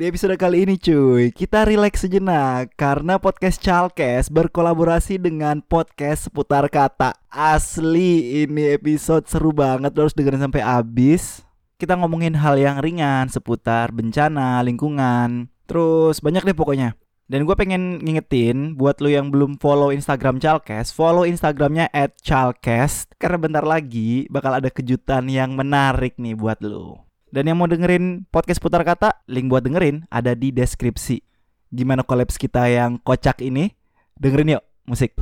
Di episode kali ini cuy, kita relax sejenak karena podcast Chalkes berkolaborasi dengan podcast seputar kata. Asli ini episode seru banget, lo harus dengerin sampai habis. Kita ngomongin hal yang ringan seputar bencana, lingkungan, terus banyak deh pokoknya. Dan gue pengen ngingetin buat lo yang belum follow Instagram Chalkes, follow Instagramnya at Chalkes karena bentar lagi bakal ada kejutan yang menarik nih buat lo. Dan yang mau dengerin podcast putar kata, link buat dengerin ada di deskripsi. Gimana kolaps kita yang kocak ini? Dengerin yuk musik.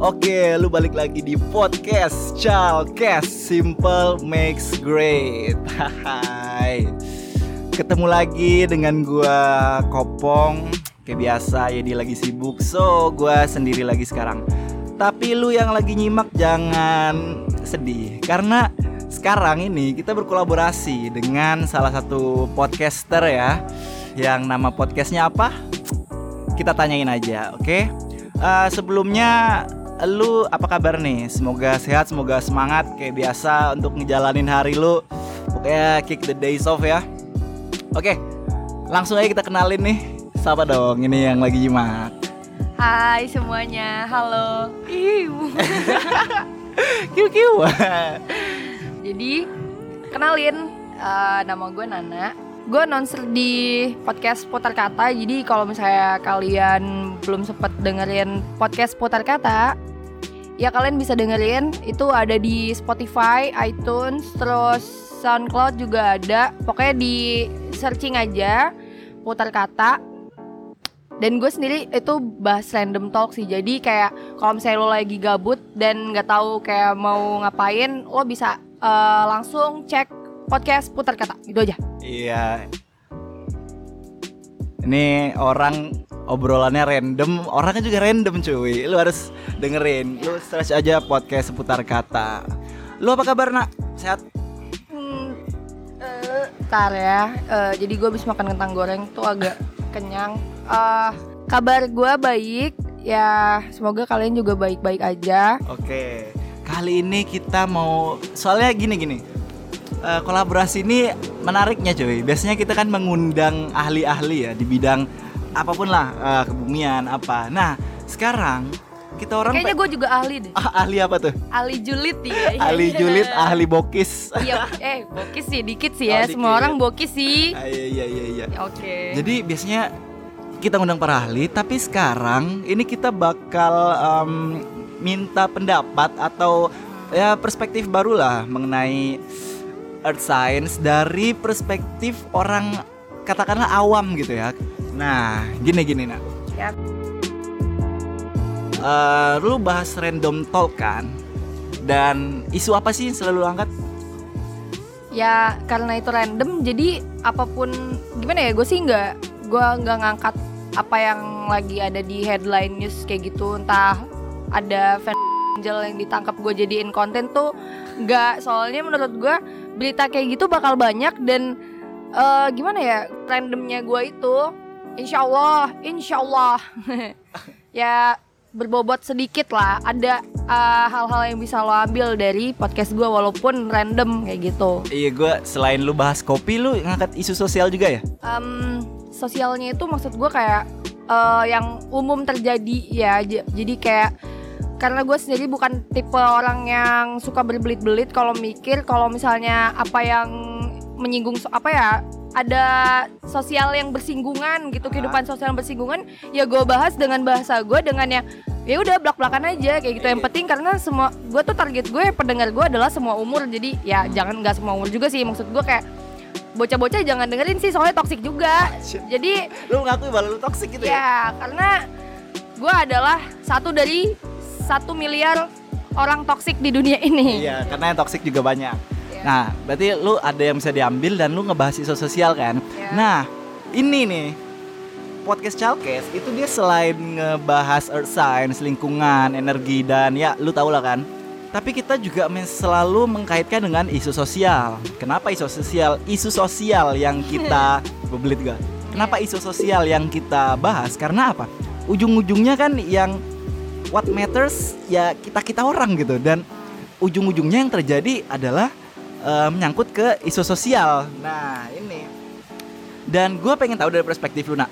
Oke, lu balik lagi di podcast Chalkes Simple Makes Great. Hai. Ketemu lagi dengan gua Kopong. Kayak biasa dia lagi sibuk, so gua sendiri lagi sekarang. Tapi lu yang lagi nyimak jangan sedih karena sekarang ini kita berkolaborasi dengan salah satu podcaster ya. Yang nama podcastnya apa? Kita tanyain aja, oke? Okay? Uh, sebelumnya lu apa kabar nih? Semoga sehat, semoga semangat kayak biasa untuk ngejalanin hari lu. Pokoknya kick the days off ya. Oke, langsung aja kita kenalin nih. Siapa dong ini yang lagi nyimak? Hai semuanya, halo. Iu. kiu kiu. Jadi kenalin, uh, nama gue Nana. Gue announcer di podcast Putar Kata. Jadi kalau misalnya kalian belum sempat dengerin podcast Putar Kata, ya kalian bisa dengerin. Itu ada di Spotify, iTunes, terus SoundCloud juga ada. Pokoknya di searching aja Putar Kata. Dan gue sendiri itu bahas random talk sih. Jadi kayak kalau misalnya lo lagi gabut dan nggak tahu kayak mau ngapain, lo bisa uh, langsung cek podcast putar kata gitu aja. Iya. Ini orang obrolannya random, orangnya juga random cuy. Lu harus dengerin. Lu search aja podcast seputar kata. Lu apa kabar nak? Sehat? Hmm, uh, ya. Uh, jadi gue habis makan kentang goreng tuh agak kenyang. Uh, kabar gue baik. Ya semoga kalian juga baik-baik aja. Oke. Kali ini kita mau soalnya gini-gini uh, kolaborasi ini menariknya cuy. Biasanya kita kan mengundang ahli-ahli ya di bidang apa pun lah uh, kebumian apa. Nah sekarang kita orang kayaknya gue juga ahli deh. Ah, ahli apa tuh? Ahli julid ya. ahli julid, ahli bokis. Iya, eh bokis sih dikit sih ya. Oh, Semua orang bokis sih. Ah, iya iya iya. iya. Oke. Okay. Jadi biasanya kita undang para ahli, tapi sekarang ini kita bakal um, minta pendapat atau ya perspektif baru lah mengenai earth science dari perspektif orang katakanlah awam gitu ya. Nah, gini gini nak. Yep. Uh, lu bahas random talk kan? Dan isu apa sih yang selalu angkat? Ya karena itu random, jadi apa pun gimana ya gue sih nggak gue nggak ngangkat apa yang lagi ada di headline news kayak gitu entah ada fan angel yang ditangkap gue jadiin konten tuh nggak soalnya menurut gue berita kayak gitu bakal banyak dan uh, gimana ya randomnya gue itu insya Allah insya Allah ya berbobot sedikit lah. Ada hal-hal uh, yang bisa lo ambil dari podcast gue walaupun random kayak gitu. Iya gue selain lu bahas kopi lu ngangkat isu sosial juga ya? Um, sosialnya itu maksud gue kayak uh, yang umum terjadi ya. Jadi kayak karena gue sendiri bukan tipe orang yang suka berbelit-belit kalau mikir kalau misalnya apa yang menyinggung apa ya ada sosial yang bersinggungan gitu kehidupan sosial yang bersinggungan ya gue bahas dengan bahasa gue dengan yang ya udah belak belakan aja kayak gitu. Yang penting karena semua gue tuh target gue pendengar gue adalah semua umur jadi ya jangan nggak semua umur juga sih maksud gue kayak bocah-bocah jangan dengerin sih soalnya toksik juga. Jadi lu ngaku bahwa lu toksik gitu ya, ya karena gue adalah satu dari satu miliar orang toksik di dunia ini. Iya karena yang toksik juga banyak Nah, berarti lu ada yang bisa diambil dan lu ngebahas isu sosial kan? Yeah. Nah, ini nih podcast Chalkes itu dia selain ngebahas earth science, lingkungan, energi dan ya lu tau lah kan. Tapi kita juga selalu mengkaitkan dengan isu sosial. Kenapa isu sosial? Isu sosial yang kita bebelit gak? Kenapa isu sosial yang kita bahas? Karena apa? Ujung-ujungnya kan yang what matters ya kita kita orang gitu dan ujung-ujungnya yang terjadi adalah eh, menyangkut ke isu sosial. Nah ini dan gue pengen tahu dari perspektif lu nak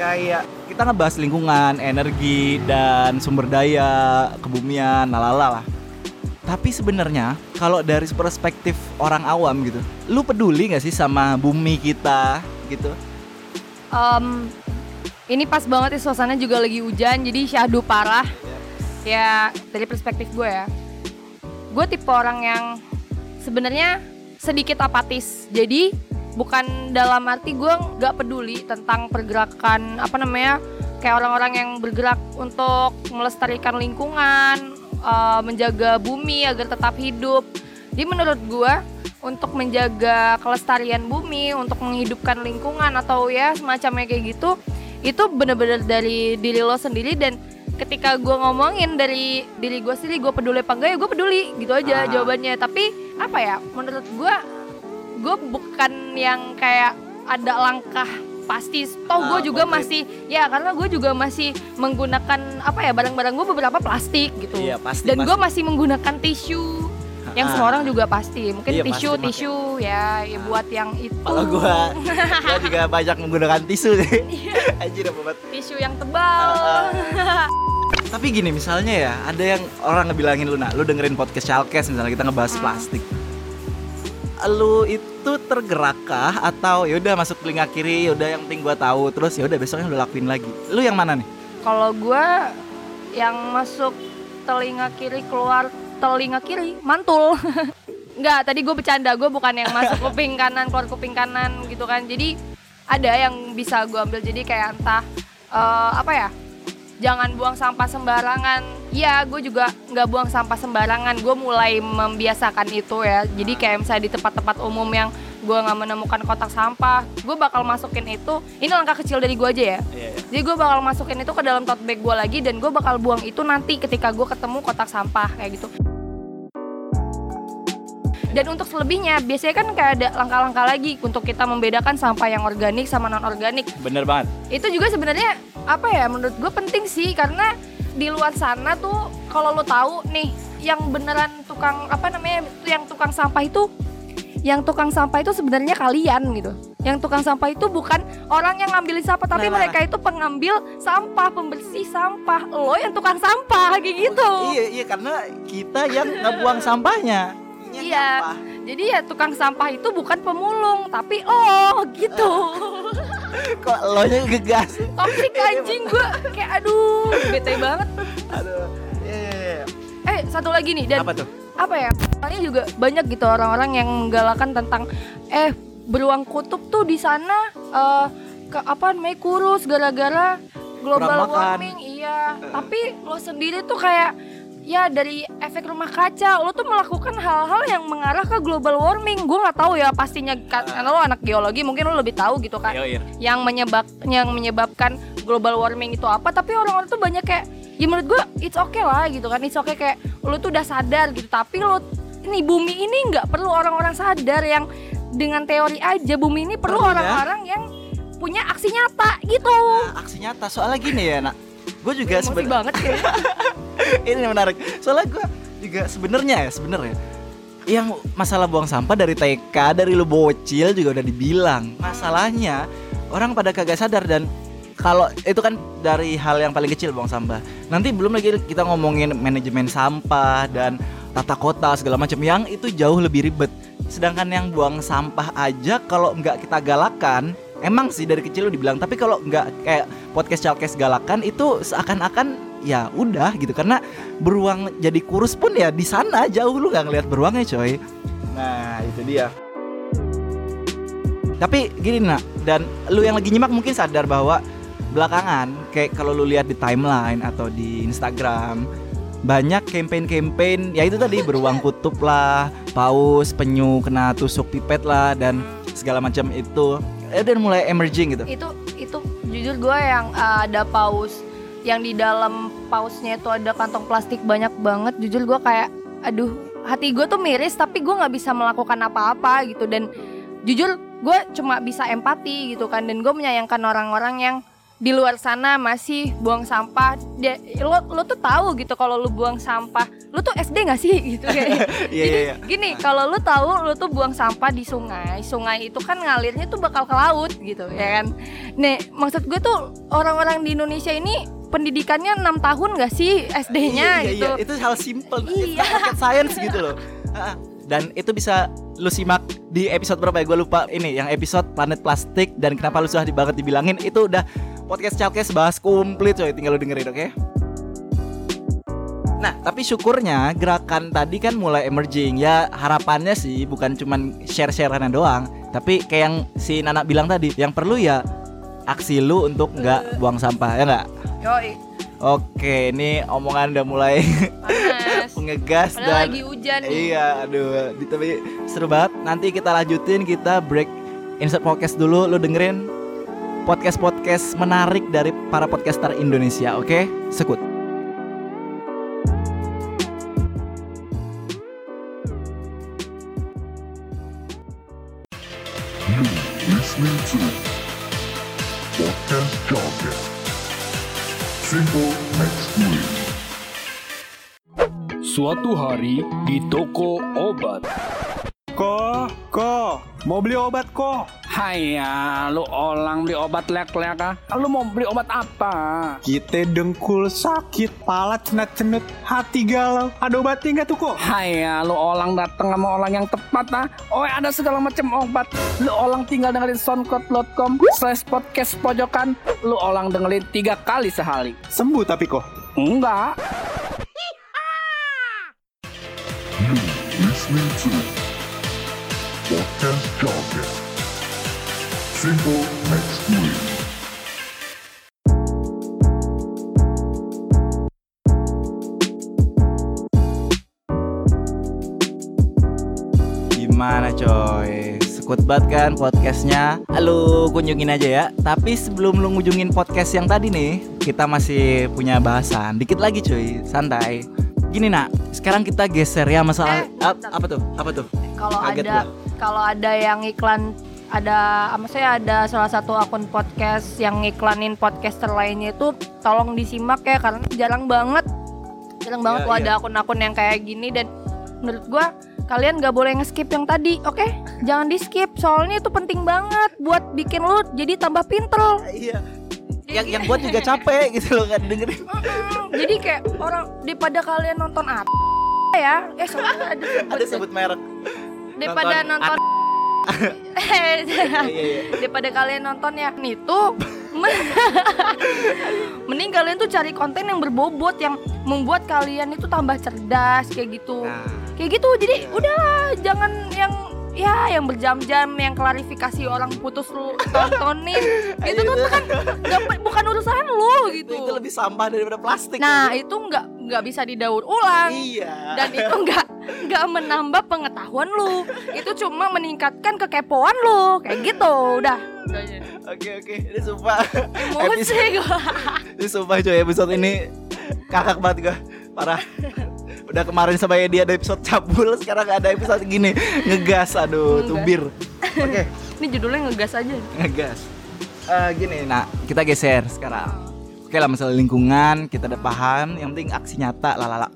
kayak kita ngebahas lingkungan, energi dan sumber daya, kebumian, lalala lah. Tapi sebenarnya kalau dari perspektif orang awam gitu, lu peduli nggak sih sama bumi kita gitu? Em, ini pas banget ya suasana juga lagi hujan jadi syahdu parah. Ya dari perspektif gue ya, gue tipe orang yang sebenarnya sedikit apatis. Jadi bukan dalam arti gue nggak peduli tentang pergerakan apa namanya kayak orang-orang yang bergerak untuk melestarikan lingkungan, eh, menjaga bumi agar tetap hidup. Jadi menurut gue untuk menjaga kelestarian bumi, untuk menghidupkan lingkungan atau ya semacamnya kayak gitu, itu bener-bener dari diri lo sendiri dan ketika gue ngomongin dari diri gue sendiri gue peduli apa enggak ya gue peduli gitu aja Ah. jawabannya tapi apa ya menurut gue gue bukan yang kayak ada langkah pasti toh Ah, gue juga konkret. masih ya karena gue juga masih menggunakan apa ya barang-barang gue beberapa plastik gitu Iya, pasti, dan gue pasti. masih menggunakan tisu yang Ah. semua orang juga pasti mungkin Iya, tisu pasti, tisu ya, ya buat yang itu Kalau gua, gua juga banyak menggunakan tisu sih. Iya. Anjir apa banget. tisu yang tebal Ah, Tapi gini misalnya ya, ada yang orang ngebilangin lu nak, lu dengerin podcast Chalkes misalnya kita ngebahas plastik. Lu itu tergerakkah atau ya udah masuk telinga kiri, ya udah yang penting gua tahu, terus ya udah besoknya lu lakuin lagi. Lu yang mana nih? kalau gue yang masuk telinga kiri keluar telinga kiri mantul Enggak, tadi gue bercanda, gue bukan yang masuk kuping kanan keluar kuping kanan gitu kan. Jadi ada yang bisa gue ambil jadi kayak entah eh, apa ya? Jangan buang sampah sembarangan. Iya, gue juga nggak buang sampah sembarangan. Gue mulai membiasakan itu ya. Jadi kayak misalnya di tempat-tempat umum yang gue nggak menemukan kotak sampah, gue bakal masukin itu. Ini langkah kecil dari gue aja ya. Iya, Jadi gue bakal masukin itu ke dalam tote bag gue lagi dan gue bakal buang itu nanti ketika gue ketemu kotak sampah kayak gitu. Dan untuk selebihnya biasanya kan kayak ada langkah-langkah lagi untuk kita membedakan sampah yang organik sama non organik. Bener banget. Itu juga sebenarnya apa ya menurut gue penting sih karena di luar sana tuh kalau lo tahu nih yang beneran tukang apa namanya yang tukang sampah itu yang tukang sampah itu sebenarnya kalian gitu. Yang tukang sampah itu bukan orang yang ngambilin sampah tapi Nah, nah, mereka itu pengambil sampah, pembersih sampah. Lo yang tukang sampah kayak gitu. Iya, iya karena kita yang ngebuang sampahnya. Iya. nyampah. Jadi ya tukang sampah itu bukan pemulung tapi oh gitu. Kok lo nya gegas? Toxic anjing gue kayak aduh bete banget. Aduh. Iya, iya, iya. Eh satu lagi nih dan Apa tuh? apa ya soalnya juga banyak gitu orang-orang yang menggalakkan tentang eh beruang kutub tuh di sana eh ke apa namanya kurus gara-gara global warming iya tapi lo sendiri tuh kayak ya dari efek rumah kaca. Lo tuh melakukan hal-hal yang mengarah ke global warming. Gue nggak tahu ya pastinya ka- karena lo anak geologi mungkin lo lebih tahu gitu kan iya. yang menyebab yang menyebabkan global warming itu apa. Tapi orang-orang tuh banyak kayak ya menurut gue it's okay lah gitu kan. It's okay kayak lu tuh udah sadar gitu. Tapi lu ini bumi ini nggak perlu orang-orang sadar yang dengan teori aja. Bumi ini perlu ya. orang-orang yang punya aksi nyata gitu. Nah, aksi nyata. Soalnya gini ya nak. Gue juga sebenarnya banget kayak ini menarik. Soalnya gue juga sebenarnya ya sebenarnya yang masalah buang sampah dari TK dari lu bocil juga udah dibilang. Masalahnya orang pada kagak sadar dan kalau itu kan dari hal yang paling kecil buang sampah. Nanti belum lagi kita ngomongin manajemen sampah dan tata kota segala macam. Yang itu jauh lebih ribet. Sedangkan yang buang sampah aja kalau nggak kita galakan emang sih dari kecil lu dibilang tapi kalau nggak kayak podcast Chalkes galakan itu seakan-akan ya udah gitu. Karena beruang jadi kurus pun ya di sana jauh lu nggak ngelihat beruangnya coy. Nah itu dia. Tapi gini nak dan lu yang lagi nyimak mungkin sadar bahwa belakangan kayak kalau lu lihat di timeline atau di Instagram banyak campaign-campaign ya itu tadi beruang kutub lah paus penyu kena tusuk pipet lah dan segala macam itu eh, dan mulai emerging gitu. Itu itu jujur gue yang uh, ada paus yang di dalam pausnya itu ada kantong plastik banyak banget. Jujur gue kayak aduh hati gue tuh miris tapi gue nggak bisa melakukan apa-apa gitu. Dan jujur gue cuma bisa empati gitu kan. Dan gue menyayangkan orang-orang yang di luar sana masih buang sampah dia lo lo tuh tahu gitu kalau lu buang sampah lu tuh SD gak sih gitu kayak Iya, jadi iya, iya. gini kalau lu tahu lu tuh buang sampah di sungai sungai itu kan ngalirnya tuh bakal ke laut gitu ya kan nih maksud gue tuh orang-orang di Indonesia ini pendidikannya enam tahun gak sih SD-nya Iya, iya, gitu iya. Itu hal simple. Iya. Rocket science gitu loh. Ah, Dan itu bisa lu simak di episode berapa ya? Gue lupa ini yang episode planet plastik dan kenapa lu susah banget dibilangin itu udah podcast Chalkes bahas komplit coy. Tinggal lu dengerin oke? Nah tapi syukurnya gerakan tadi kan mulai emerging. Ya harapannya sih bukan cuman share-shareannya doang tapi kayak yang si Nana bilang tadi yang perlu ya aksi lu untuk nggak buang sampah ya nggak? Yoi, Oke, ini omongan udah mulai ngegas dan lagi hujan nih. iya, aduh, tapi seru banget. Nanti kita lanjutin, kita break insert podcast dulu. Lu dengerin podcast-podcast menarik dari para podcaster Indonesia, oke? Sekut. listening to Podcast Jargon. Simple Next Week. Suatu hari di toko obat. Ko, ko, mau beli obat ko? Haya, lu orang beli obat lek-lek ah. Lu mau beli obat apa? Kita dengkul sakit, pala cenut-cenut, hati galau. Ada obatnya nggak tuh kok? Haya, lu orang datang sama orang yang tepat ah. Oh, ada segala macam obat. Lu orang tinggal dengerin soundcloud.com slash podcast pojokan. Lu orang dengerin tiga kali sehari. Sembuh tapi kok. Enggak. You listening to Podcast Jargon. Simple Next Week. Gimana coy? Sekut banget kan podcastnya? Lu kunjungin aja ya. Tapi sebelum lu ngunjungin podcast yang tadi nih, kita masih punya bahasan. Dikit lagi cuy, santai. Gini nak, sekarang kita geser ya masalah Eh, Ap- apa tuh? Apa tuh? kalau ada kalau ada yang iklan ada maksudnya ada salah satu akun podcast yang ngiklanin podcaster lainnya itu tolong disimak ya karena jarang banget jarang banget Iya, tuh iya. ada akun-akun yang kayak gini dan menurut gua kalian gak boleh nge-skip yang tadi oke jangan di skip soalnya itu penting banget buat bikin lu jadi tambah pinter Iya. Yang yang buat juga capek gitu loh kan dengerin. Jadi kayak orang daripada kalian nonton apa ya eh ada sebut Ada sebut merek. daripada nonton nonton, Iya, iya. daripada kalian nonton yang itu mending kalian tuh cari konten yang berbobot yang membuat kalian itu tambah cerdas kayak gitu. Nah, kayak gitu jadi udahlah jangan yang ya yang berjam-jam yang klarifikasi orang putus lu tontonin itu tuh kan nggak- bukan urusan lu itu, gitu. itu lebih sampah daripada plastik. nah itu nggak nggak bisa didaur ulang. Iya. dan itu nggak nggak menambah pengetahuan lu. Itu cuma meningkatkan kekepoan lu. Kayak gitu udah. Oke oke, ini sumpah. emosi gua. Ini sumpah coy episode ini kakak banget gue Parah Udah kemarin sama dia ada episode cabul Sekarang ada episode gini. Ngegas aduh Ngegas. tubir. Oke. Ini judulnya ngegas aja. Ngegas. Eh, Gini nah kita geser sekarang. Oke lah masalah lingkungan kita udah paham Yang penting aksi nyata lalala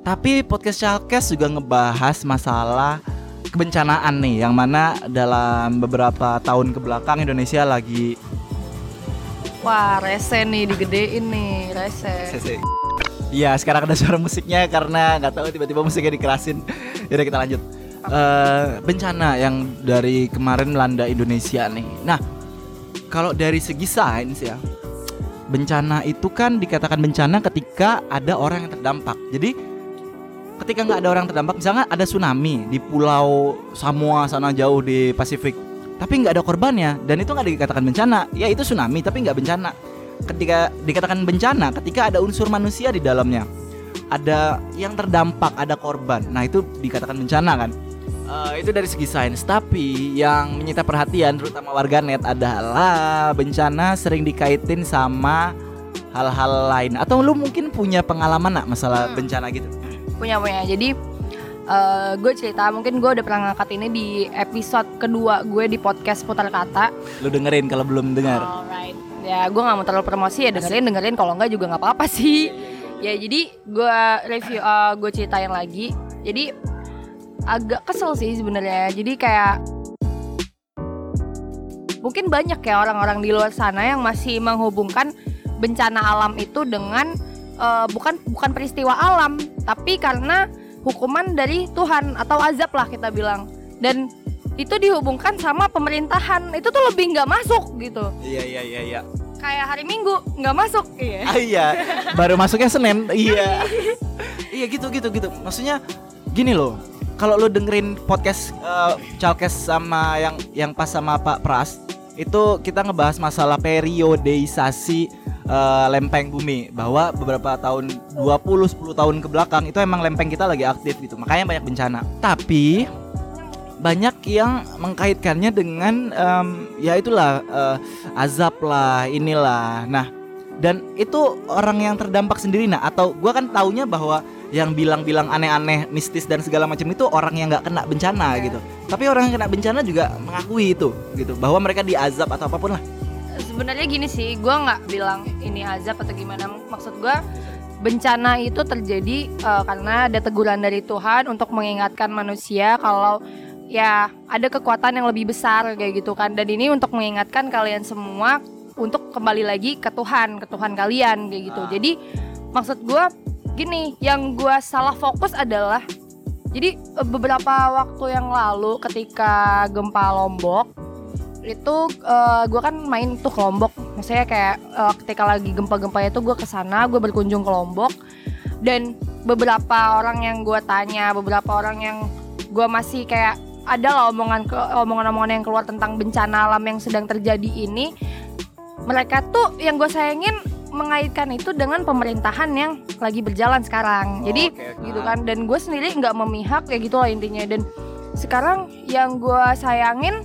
Tapi podcast Chalkes juga ngebahas masalah kebencanaan nih Yang mana dalam beberapa tahun ke belakang Indonesia lagi wah rese nih digedein nih rese. CC. Iya, sekarang ada suara musiknya karena nggak tahu tiba-tiba musiknya dikerasin. Yaudah kita lanjut. Eh, bencana yang dari kemarin melanda Indonesia nih. Nah, kalau dari segi sains ya, bencana itu kan dikatakan bencana ketika ada orang yang terdampak. Jadi ketika nggak ada orang terdampak, misalnya ada tsunami di pulau Samoa sana jauh di Pasifik, tapi nggak ada korbannya dan itu nggak dikatakan bencana. Ya itu tsunami tapi nggak bencana ketika dikatakan bencana ketika ada unsur manusia di dalamnya ada yang terdampak ada korban nah itu dikatakan bencana kan Eh, itu dari segi sains, tapi yang menyita perhatian terutama warganet adalah bencana sering dikaitin sama hal-hal lain. Atau lu mungkin punya pengalaman nak masalah Hmm. bencana gitu? punya punya jadi gue cerita mungkin gue udah pernah ngangkat ini di episode kedua gue di podcast putar kata Lu dengerin kalau belum dengar. Alright. Ya, gue nggak mau terlalu promosi ya dengerin dengerin kalau enggak juga nggak apa-apa sih. Ya jadi gue review, gue ceritain lagi. Jadi agak kesel sih sebenarnya. Jadi kayak mungkin banyak ya orang-orang di luar sana yang masih menghubungkan bencana alam itu dengan eh, bukan bukan peristiwa alam, tapi karena hukuman dari Tuhan atau azab lah kita bilang. Dan itu dihubungkan sama pemerintahan itu tuh lebih nggak masuk gitu Iya iya iya iya. kayak hari Minggu nggak masuk iya Ah, iya, baru masuknya Senin. Iya. iya gitu gitu gitu. Maksudnya gini loh. Kalau lu dengerin podcast eh, Chalkes sama yang yang pas sama Pak Pras, itu kita ngebahas masalah periodeisasi eh, lempeng bumi bahwa beberapa tahun 20 10 tahun ke belakang itu emang lempeng kita lagi aktif gitu. Makanya banyak bencana. Tapi banyak yang mengkaitkannya dengan em, ya itulah eh, azab lah inilah. Nah dan itu orang yang terdampak sendiri. Nah atau gua kan taunya bahwa yang bilang-bilang aneh-aneh mistis dan segala macam itu orang yang nggak kena bencana gitu. Tapi orang yang kena bencana juga mengakui itu gitu. Bahwa mereka diazab atau apa pun lah. Sebenarnya gini sih gue nggak bilang ini azab atau gimana. Maksud gue bencana itu terjadi eh, karena ada teguran dari Tuhan untuk mengingatkan manusia kalau ya ada kekuatan yang lebih besar kayak gitu kan. Dan ini untuk mengingatkan kalian semua untuk kembali lagi ke Tuhan ke Tuhan kalian kayak gitu. Ah. jadi maksud gue gini yang gue salah fokus adalah jadi eh, beberapa waktu yang lalu ketika gempa Lombok itu gue kan main tuh ke Lombok. Maksudnya kayak eh, ketika lagi gempa-gempa itu gue ke sana gue berkunjung ke Lombok. Dan beberapa orang yang gue tanya beberapa orang yang gue masih kayak ada lah omongan ke omongan-omongan yang keluar tentang bencana alam yang sedang terjadi ini. Mereka tuh yang gue sayangin mengaitkan itu dengan pemerintahan yang lagi berjalan sekarang. Jadi Oke, oke. gitu kan. Dan gue sendiri nggak memihak kayak gitu lah intinya. Dan sekarang yang gue sayangin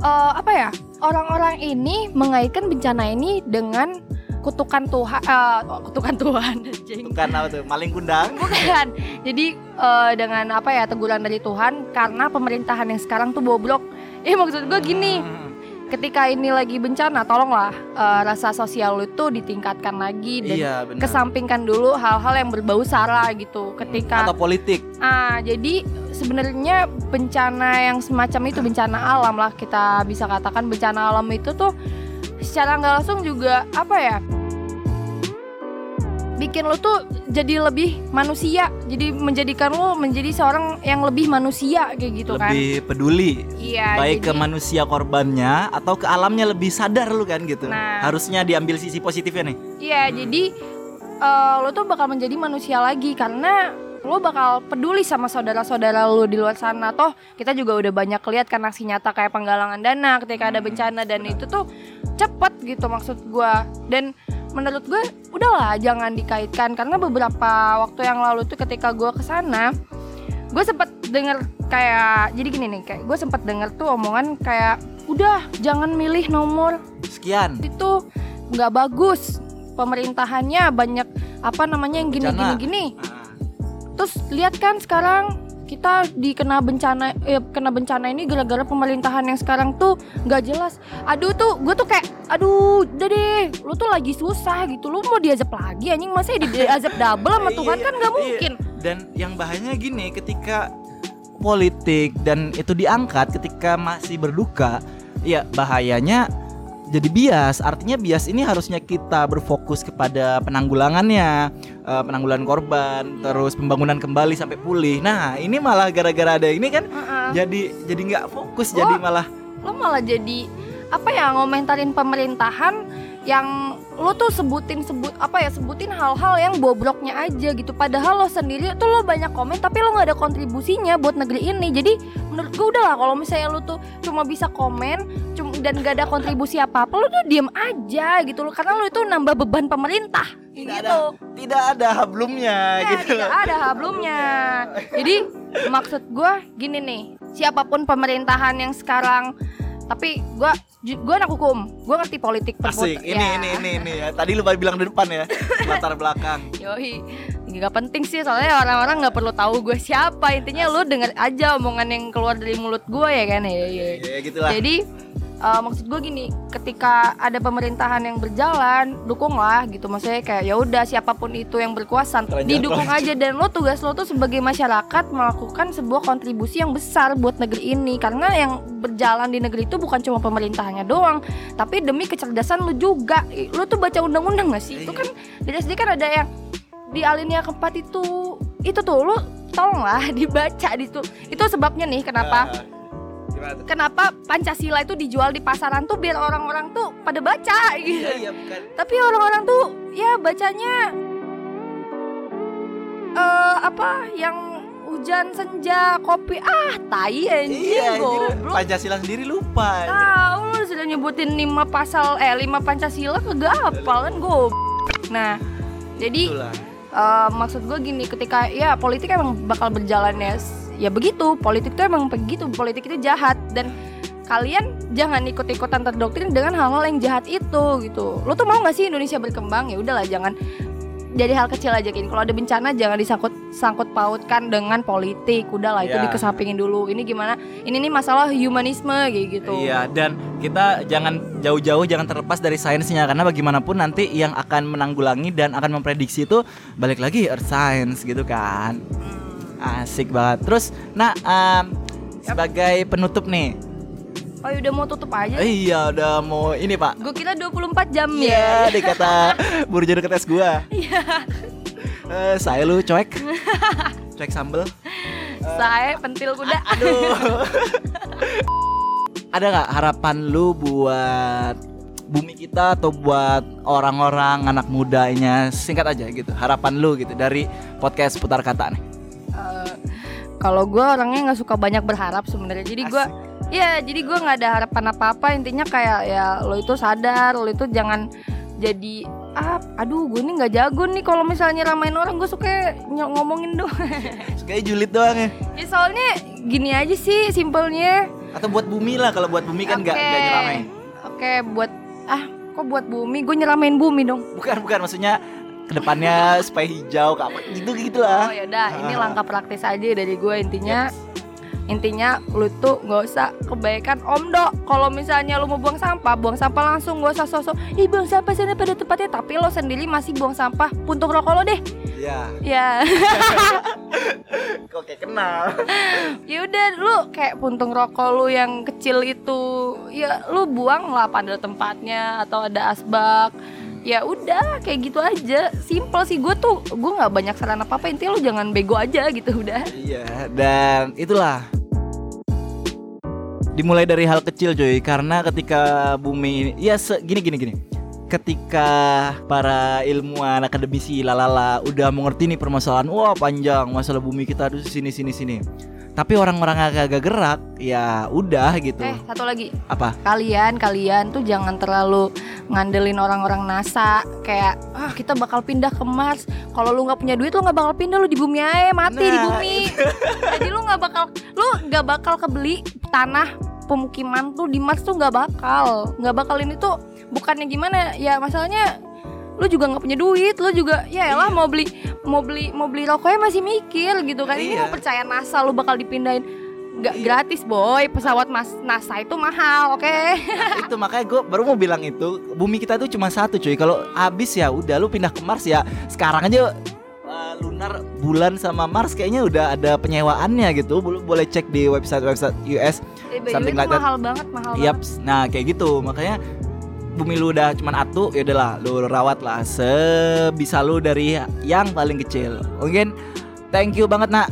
eh, apa ya orang-orang ini mengaitkan bencana ini dengan kutukan Tuhan eh, kutukan Tuhan bukan apa tuh? Maling kundang? Bukan. Jadi eh, dengan apa ya teguran dari Tuhan karena pemerintahan yang sekarang tuh bobrok. Eh maksud gue gini Hmm. ketika ini lagi bencana tolonglah eh, rasa sosial lu tuh ditingkatkan lagi dan iya benar. kesampingkan dulu hal-hal yang berbau sara gitu. Ketika atau politik. Ah, jadi sebenarnya bencana yang semacam itu bencana alam lah kita bisa katakan bencana alam itu tuh secara nggak langsung juga apa ya? Bikin lo tuh jadi lebih manusia, jadi menjadikan lo menjadi seorang yang lebih manusia kayak gitu kan? lebih peduli Iya. baik ke jadi- manusia korbannya atau ke alamnya lebih sadar lu kan gitu Nah. harusnya diambil sisi positifnya nih Iya, jadi eh, lo tuh bakal menjadi manusia lagi karena lo bakal peduli sama saudara-saudara lo di luar sana. Toh kita juga udah banyak lihat kan aksi nyata kayak penggalangan dana ketika ada bencana dan itu tuh cepet gitu maksud gua. Dan menurut gue udahlah jangan dikaitkan karena beberapa waktu yang lalu tuh ketika gua ke sana gue sempet denger kayak jadi gini nih kayak gue sempet denger tuh omongan kayak udah jangan milih nomor sekian itu nggak bagus pemerintahannya banyak apa namanya yang gini gini Bencana. gini Ah. Terus lihat kan sekarang kita dikena bencana eh, kena bencana ini gara-gara pemerintahan yang sekarang tuh nggak jelas aduh tuh gue tuh kayak aduh udah deh lu tuh lagi susah gitu lu mau diazab lagi anjing masa di diazab double sama Tuhan Iya, kan nggak iya. mungkin dan yang bahayanya gini ketika politik dan itu diangkat ketika masih berduka ya bahayanya jadi bias artinya bias ini harusnya kita berfokus kepada penanggulangannya eh, penanggulangan korban terus pembangunan kembali sampai pulih nah ini malah gara-gara ada ini kan Heeh. jadi jadi nggak fokus Oh. jadi malah lo malah jadi apa ya ngomentarin pemerintahan yang lo tuh sebutin sebut apa ya sebutin hal-hal yang bobroknya aja gitu padahal lo sendiri tuh lo banyak komen tapi lo nggak ada kontribusinya buat negeri ini jadi menurut gue udah lah kalau misalnya lo tuh cuma bisa komen cum- dan gak ada kontribusi apa apa lo tuh diem aja gitu lo karena lo itu nambah beban pemerintah Tidak gitu tidak ada hablumnya Ya, gitu tidak ada hablumnya. Jadi maksud gue gini nih siapa pun pemerintahan yang sekarang tapi gue gue anak hukum gue ngerti politik Asik. Ini ya. ini ini ini ya. Tadi lu baru bilang di depan ya. Latar belakang. Yoi, nggak penting sih soalnya orang-orang nggak perlu tahu gue siapa intinya lu denger aja omongan yang keluar dari mulut gue ya kan ya, ya. Ya gitulah. Jadi eh, maksud gue gini, ketika ada pemerintahan yang berjalan, dukunglah gitu. Maksudnya kayak ya udah siapa pun itu yang berkuasa, Keranjang didukung aja dan lo tugas lo tuh sebagai masyarakat melakukan sebuah kontribusi yang besar buat negeri ini. Karena yang berjalan di negeri itu bukan cuma pemerintahannya doang, tapi demi kecerdasan lu juga. Lu tuh baca undang-undang gak sih? Itu kan di SD kan ada yang di alinea keempat itu itu tuh lu tolonglah dibaca itu itu sebabnya nih kenapa Ah, gimana kenapa Pancasila itu dijual di pasaran tuh biar orang-orang tuh pada baca gitu. Iya iya bukan. Tapi orang-orang tuh ya bacanya eh apa yang hujan senja kopi ah tai anjing Iya, goblok. Pancasila sendiri lupa. Tahu lu sudah nyebutin 5 pasal eh 5 Pancasila kagak hafal kan gue. Nah, jadi Itulah. Eh, maksud gue gini ketika ya politik emang bakal berjalan ya ya begitu politik tuh emang begitu politik itu jahat. Dan kalian jangan ikut-ikutan terdoktrin dengan hal-hal yang jahat itu gitu. Lo tuh mau gak sih Indonesia berkembang? Ya udahlah jangan jadi hal kecil aja gini kalau ada bencana jangan disangkut sangkut pautkan dengan politik. Udahlah itu Ya. dikesampingin dulu. Ini gimana? Ini nih masalah humanisme kayak gitu. Iya, dan kita jangan jauh-jauh jangan terlepas dari sainsnya. Karena bagaimanapun nanti yang akan menanggulangi dan akan memprediksi itu balik lagi earth science gitu kan. Asik banget. Terus nah em, sebagai penutup nih. oh ya udah mau tutup aja Eh, iya, udah mau ini, Pak. gue kira 24 jam Iya, ya deh kata burjo deket es gua. Iya. Eh, saya lu cuek. cuek sambel. saya pentil kuda Aduh. Ada nggak harapan lu buat bumi kita atau buat orang-orang anak mudanya singkat aja gitu harapan lu gitu dari podcast putar kata nih kalau gue orangnya nggak suka banyak berharap sebenarnya. Jadi gue ya jadi gue nggak ada harapan apa apa intinya kayak ya lo itu sadar lo itu jangan jadi ah aduh gue ini nggak jago nih kalau misalnya ramain orang. Gue suka ngomongin doang. Kayak julid doang ya? Ya soalnya gini aja sih simpelnya. Atau buat bumi lah kalau buat bumi kan nggak nggak nyeramain. Oke buat ah kok buat bumi? Gue nyeramain bumi dong. Bukan bukan maksudnya ke depannya supaya hijau ke apa gitu gitulah Oh ya udah, ini langkah praktis aja dari gue intinya. Intinya lu tuh nggak usah kebaikan Om Dok. Kalau misalnya lu mau buang sampah, buang sampah langsung gak usah sosok. Ih buang sampah sana pada tempatnya, tapi lo sendiri masih buang sampah. Puntung rokok lo deh. ya Ya, kok kayak kenal ya udah lu kayak puntung rokok lu yang kecil itu, ya lu buang lah pada tempatnya atau ada asbak. Ya udah kayak gitu aja, simple sih gue tuh gue nggak banyak saran apa apa intinya lu jangan bego aja gitu udah. Iya, dan itulah. Dimulai dari hal kecil cuy. Karena ketika bumi ini ya gini gini gini. Ketika para ilmuwan akademisi lalala udah mengerti nih permasalahan wah panjang. Masalah bumi kita harus sini sini sini tapi orang-orang yang agak gerak ya udah gitu. Eh satu lagi. Apa? Kalian kalian tuh jangan terlalu ngandelin orang-orang NASA. Kayak ah kita bakal pindah ke Mars. Kalau lu nggak punya duit lu nggak bakal pindah. Lu di bumi aja mati di Nah, bumi. jadi lu nggak bakal lu nggak bakal kebeli tanah pemukiman tuh di Mars tuh nggak bakal. Nggak bakal ini tuh bukannya gimana ya? Masalahnya lu juga nggak punya duit lu juga ya elah mau beli mau beli mau beli rokoknya masih mikir gitu kan. Ini Iya. mau percaya NASA lu bakal dipindahin. Nggak Iya. gratis boy. Pesawat mas NASA itu mahal oke? Nah, itu makanya gue baru mau bilang itu bumi kita tuh cuma satu cuy. Kalau habis ya udah lu pindah ke Mars ya sekarang aja uh, lunar bulan sama Mars kayaknya udah ada penyewaannya gitu. Bo- boleh cek di website website US Eh, Something itu like that. mahal banget mahal Yaps. Nah kayak gitu. Makanya bumi lu udah cuman atu ya udahlah lu rawat lah sebisa lu dari yang paling kecil mungkin thank you banget nak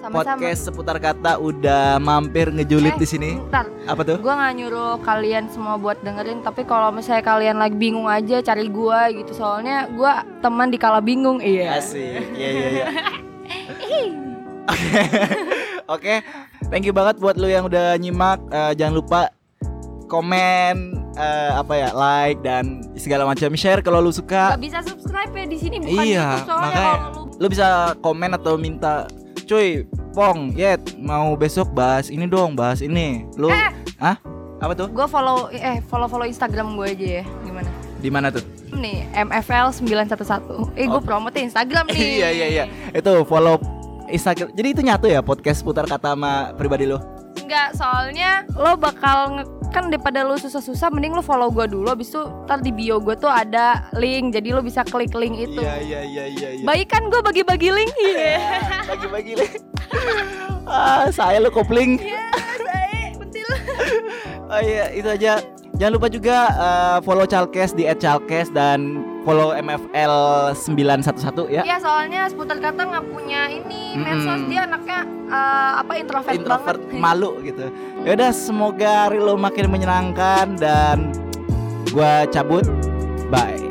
sama-sama podcast seputar kata udah mampir ngejulit Eh, di sini Bentar, apa tuh gue nggak nyuruh kalian semua buat dengerin Tapi kalau misalnya kalian lagi bingung aja cari gue gitu Soalnya gue teman di kala bingung Iya Asik. Iya iya iya. Oke. Oke. Thank you banget buat lu yang udah nyimak. Eh, jangan lupa komen eh, apa ya, like dan segala macam share kalau lu suka. Gak bisa subscribe ya di sini bukan Iya, YouTube soalnya makanya kalau lu lu bisa komen atau minta cuy Pong, Yet, mau besok bahas ini dong, bahas ini. Lu Eh. Hah? Apa tuh? Gue follow eh follow follow Instagram gue aja ya. Gimana? Di mana tuh? Nih, MFL 911. Eh, gue Oh. promote Instagram nih. iya iya iya. Itu follow Instagram. Jadi itu nyatu ya podcast putar kata sama pribadi lo. Enggak, soalnya lo bakal nge- kan daripada lo susah-susah mending lo follow gue dulu habis itu ntar di bio gue tuh ada link jadi lo bisa klik link itu. Iya iya iya iya. iya. Baik kan gue bagi-bagi link Iya. Bagi-bagi le. ah, saya lo kopling. Iya, saya betul. Oh iya, itu aja. Jangan lupa juga eh, follow Chalkes di @chalkes dan follow MFL 911 ya. Iya, soalnya seputar kata nggak punya ini Mm-mm. medsos dia anaknya eh, apa introvert, Introvert banget. malu gitu. Ya udah semoga hari lo makin menyenangkan dan gua cabut. Bye.